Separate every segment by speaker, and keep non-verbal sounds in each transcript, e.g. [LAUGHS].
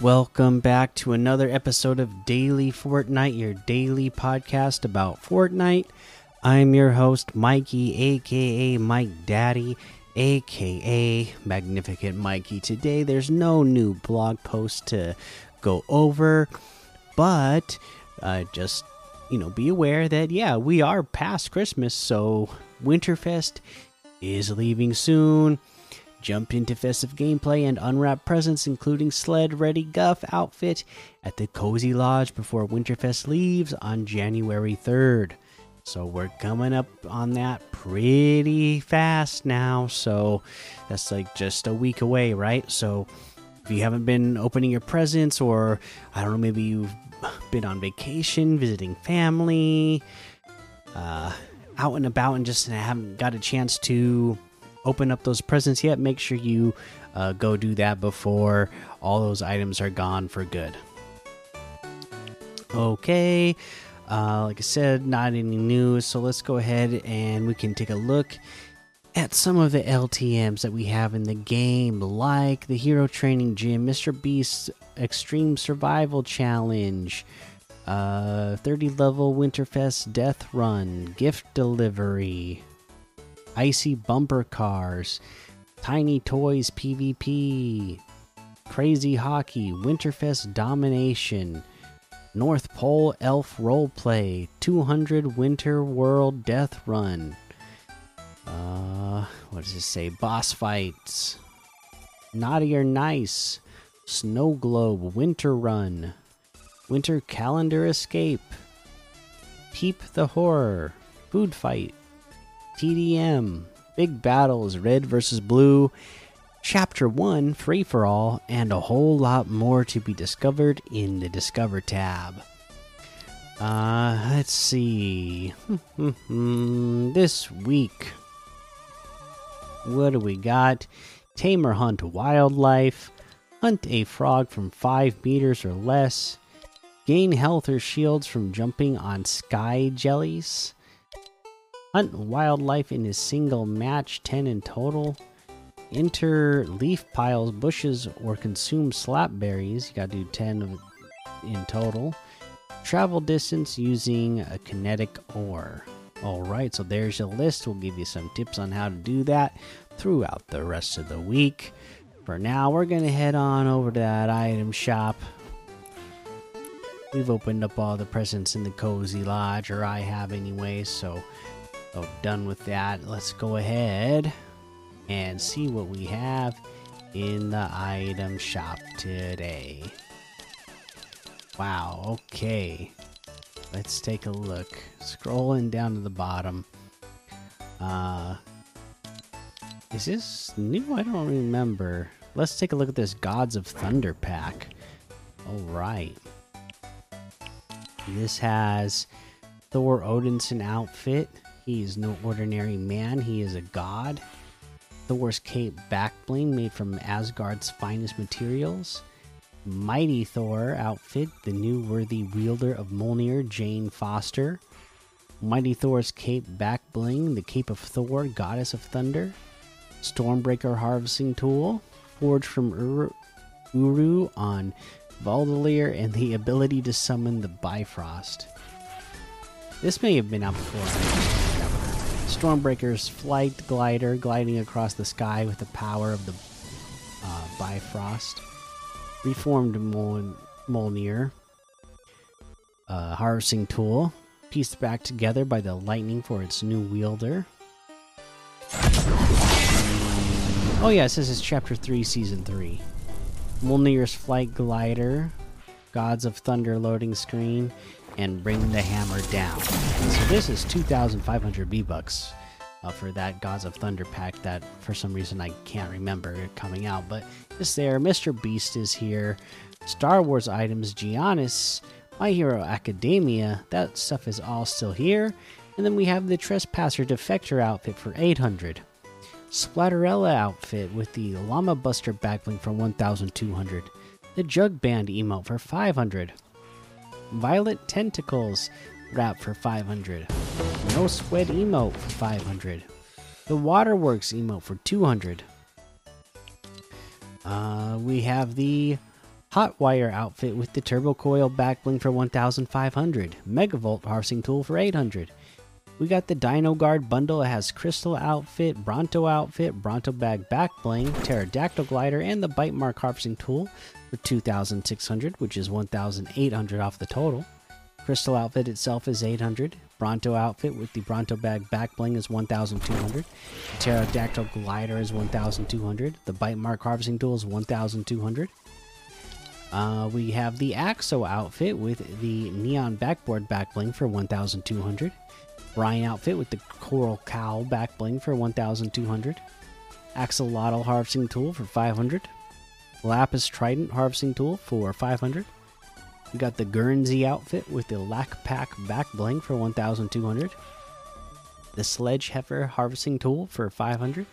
Speaker 1: Welcome back to another episode of Daily Fortnite, your daily podcast about Fortnite. I'm your host, Mikey, aka Mike Daddy, aka Magnificent Mikey. Today, there's no new blog post to go over, but uh, just you know, be aware that yeah, we are past Christmas, so Winterfest is leaving soon. Jump into festive gameplay and unwrap presents, including Sled Ready Guff outfit at the Cozy Lodge before Winterfest leaves on January 3rd. So we're coming up on that pretty fast now. So that's like just a week away, right? So if you haven't been opening your presents, or I don't know, maybe you've been on vacation, visiting family, uh, out and about, and just haven't got a chance to open up those presents yet, make sure you uh, go do that before all those items are gone for good. Okay, uh, like I said, not any news, so let's go ahead and we can take a look at some of the LTMs that we have in the game, like the Hero Training Gym, Mr. Beast's Extreme Survival Challenge, uh, 30 level Winterfest Death Run, Gift Delivery, Icy Bumper Cars, Tiny Toys PvP, Crazy Hockey, Winterfest Domination, North Pole Elf Roleplay, 200 Winter World Death Run. Uh, what does it say? Boss fights. Naughty or Nice, Snow Globe, Winter Run, Winter Calendar Escape, Peep the Horror, Food Fight, TDM, Big Battles, Red versus Blue, Chapter 1, Free for All, and a whole lot more to be discovered in the Discover tab. Uh, let's see. [LAUGHS] this week, what do we got? Tamer Hunt Wildlife, Hunt a frog from 5 meters or less, gain health or shields from jumping on sky jellies, hunt wildlife in a single match, 10 in total, enter leaf piles, bushes, or consume slap berries. You gotta do 10 in total. Travel distance using a kinetic ore. Alright, so there's your list. We'll give you some tips on how to do that throughout the rest of the week. For now, we're gonna head on over to that item shop. We've opened up all the presents in the Cozy Lodge, or I have anyway, so oh, done with that. Let's go ahead and see what we have in the item shop today. Wow, okay. Let's take a look. Scrolling down to the bottom. Uh Is this new? I don't remember. Let's take a look at this Gods of Thunder pack. Alright. This has Thor Odinson outfit. He is no ordinary man, he is a god. Thor's cape back bling made from Asgard's finest materials. Mighty Thor outfit, the new worthy wielder of Mjolnir, Jane Foster. Mighty Thor's cape back bling, the cape of Thor, goddess of thunder. Stormbreaker harvesting tool, forged from Uru, Uru on Nidavellir, and the ability to summon the Bifrost. This may have been out before. Stormbreaker's flight glider gliding across the sky with the power of the uh, Bifrost. Reformed Mol Mjolnir. Uh, harvesting tool. Pieced back together by the lightning for its new wielder. Oh, yeah, this is Chapter 3, Season 3. Mjolnir's flight glider. Gods of Thunder loading screen and bring the hammer down. So this is 2,500 V-Bucks uh, for that Gods of Thunder pack that for some reason I can't remember coming out. But it's there. Mr. Beast is here. Star Wars items, Giannis, My Hero Academia, that stuff is all still here. And then we have the Trespasser Defector outfit for 800. Splatterella outfit with the Llama Buster backbling for 1200. The Jug Band emote for 500. Violet Tentacles wrap for 500. No Sweat emote for 500. The Waterworks emote for 200. Uh, we have the Hot Wire outfit with the Turbo Coil back bling for 1500. Megavolt harvesting tool for 800. We got the Dino Guard bundle. It has Crystal outfit, Bronto outfit, Bronto bag back bling, Pterodactyl glider, and the Bite Mark harvesting tool for 2600, which is 1800 off the total. Crystal outfit itself is 800. Bronto outfit with the Bronto bag back bling is 1200. Pterodactyl glider is 1200. The Bite Mark harvesting tool is 1200. Uh, we have the Axo outfit with the neon backboard back bling for 1200. Brian outfit with the coral cowl back bling for 1200. Axolotl harvesting tool for 500. Lapis trident harvesting tool for 500. We got the Guernsey outfit with the Lack Pack back bling for 1200. The Sledge Heifer harvesting tool for 500.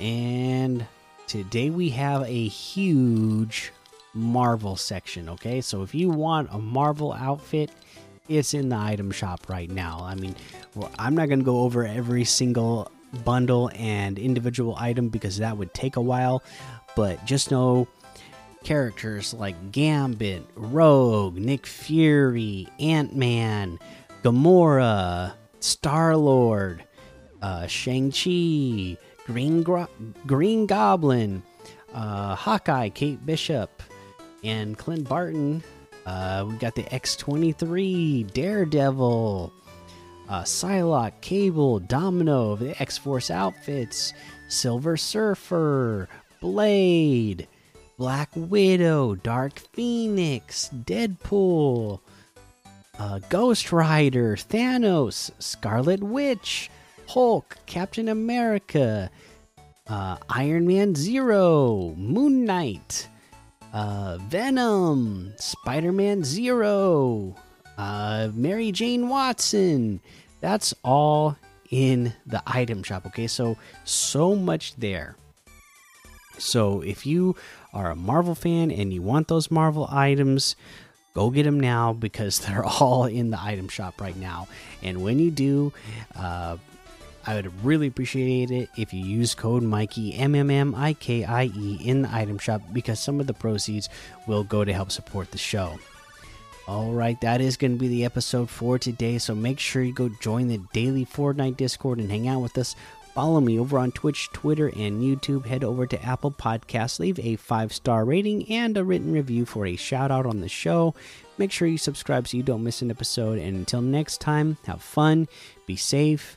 Speaker 1: And today we have a huge Marvel section, okay? So if you want a Marvel outfit, it's in the item shop right now. I mean, well, I'm not going to go over every single bundle and individual item because that would take a while, but just know characters like Gambit, Rogue, Nick Fury, Ant Man, Gamora, Star Lord, uh, Shang-Chi, Green, Gro Green Goblin, uh, Hawkeye, Kate Bishop, and Clint Barton. Uh, we got the X23, Daredevil, uh, Psylocke, Cable, Domino, of the X Force outfits, Silver Surfer, Blade, Black Widow, Dark Phoenix, Deadpool, uh, Ghost Rider, Thanos, Scarlet Witch, Hulk, Captain America, uh, Iron Man Zero, Moon Knight, uh, Venom, Spider Man Zero, uh, Mary Jane Watson. That's all in the item shop. Okay, so so much there. So if you are a Marvel fan and you want those Marvel items, go get them now because [LAUGHS] they're all in the item shop right now. And when you do, uh, I would really appreciate it if you use code Mikey M M M I K I E in the item shop because some of the proceeds will go to help support the show. All right, that is going to be the episode for today. So make sure you go join the daily Fortnite Discord and hang out with us. Follow me over on Twitch, Twitter, and YouTube. Head over to Apple Podcasts, leave a five star rating and a written review for a shout out on the show. Make sure you subscribe so you don't miss an episode. And until next time, have fun, be safe,